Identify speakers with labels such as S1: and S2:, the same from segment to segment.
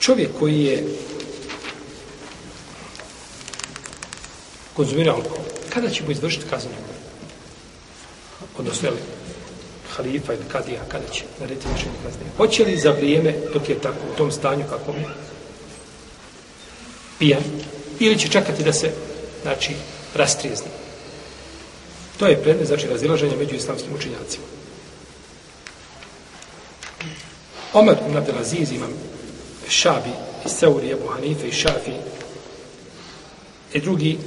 S1: čovjek koji je konzumirao alkohol, kada će mu izvršiti kaznu? Odnosno, je li halifa ili kadija, kada će narediti izvršenje kazne? Hoće li za vrijeme, dok je tako u tom stanju kakvom je, pijan, ili će čekati da se, znači, rastrijezni? To je predmet, znači, razilaženje među islamskim učinjacima. Omer ibn Abdelaziz imam Šabi iz Seuri, Ebu Hanife i Šafi i drugi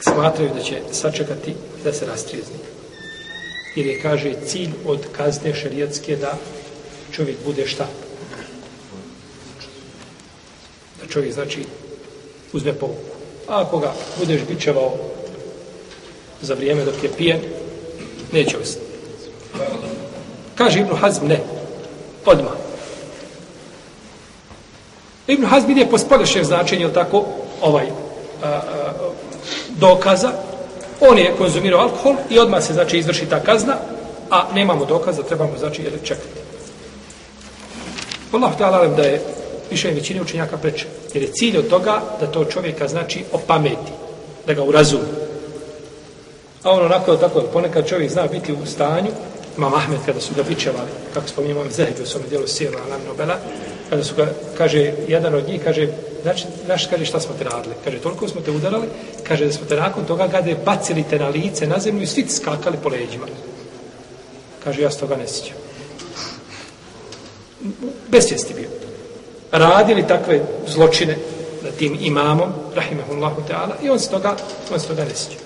S1: smatraju da će sačekati da se rastrijezni. Jer je, kaže, cilj od kazne šarijatske da čovjek bude šta? Da čovjek, znači, uzme povuku. A ako ga budeš bičevao za vrijeme dok je pijen, neće ostati. Kaže Ibn Hazm, ne. Odmah. Ibn Hazm ide po spolješnjem značenju, tako, ovaj, a, a, dokaza, on je konzumirao alkohol i odmah se, znači, izvrši ta kazna, a nemamo dokaza, trebamo, znači, jer čekati. Allah ta'ala alalem da je više većine učenjaka preče. Jer je cilj od toga da to čovjeka, znači, opameti, da ga urazumi. A ono onako, tako, ponekad čovjek zna biti u stanju, Imam Ahmed kada su ga bičevali, kako spominjamo Imam Zahebi u svome dijelu Sijelu Alam Nobela, kada su ga, kaže, jedan od njih, kaže, znači, znaš, kaže, šta smo te radili? Kaže, toliko smo te udarali, kaže, da smo te nakon toga gade bacili te na lice, na zemlju i svi skakali po leđima. Kaže, ja s toga ne sjećam. Besvijesti bio. Radili takve zločine na tim imamom, rahimahullahu ta'ala, i on se toga, on se toga ne sjeća.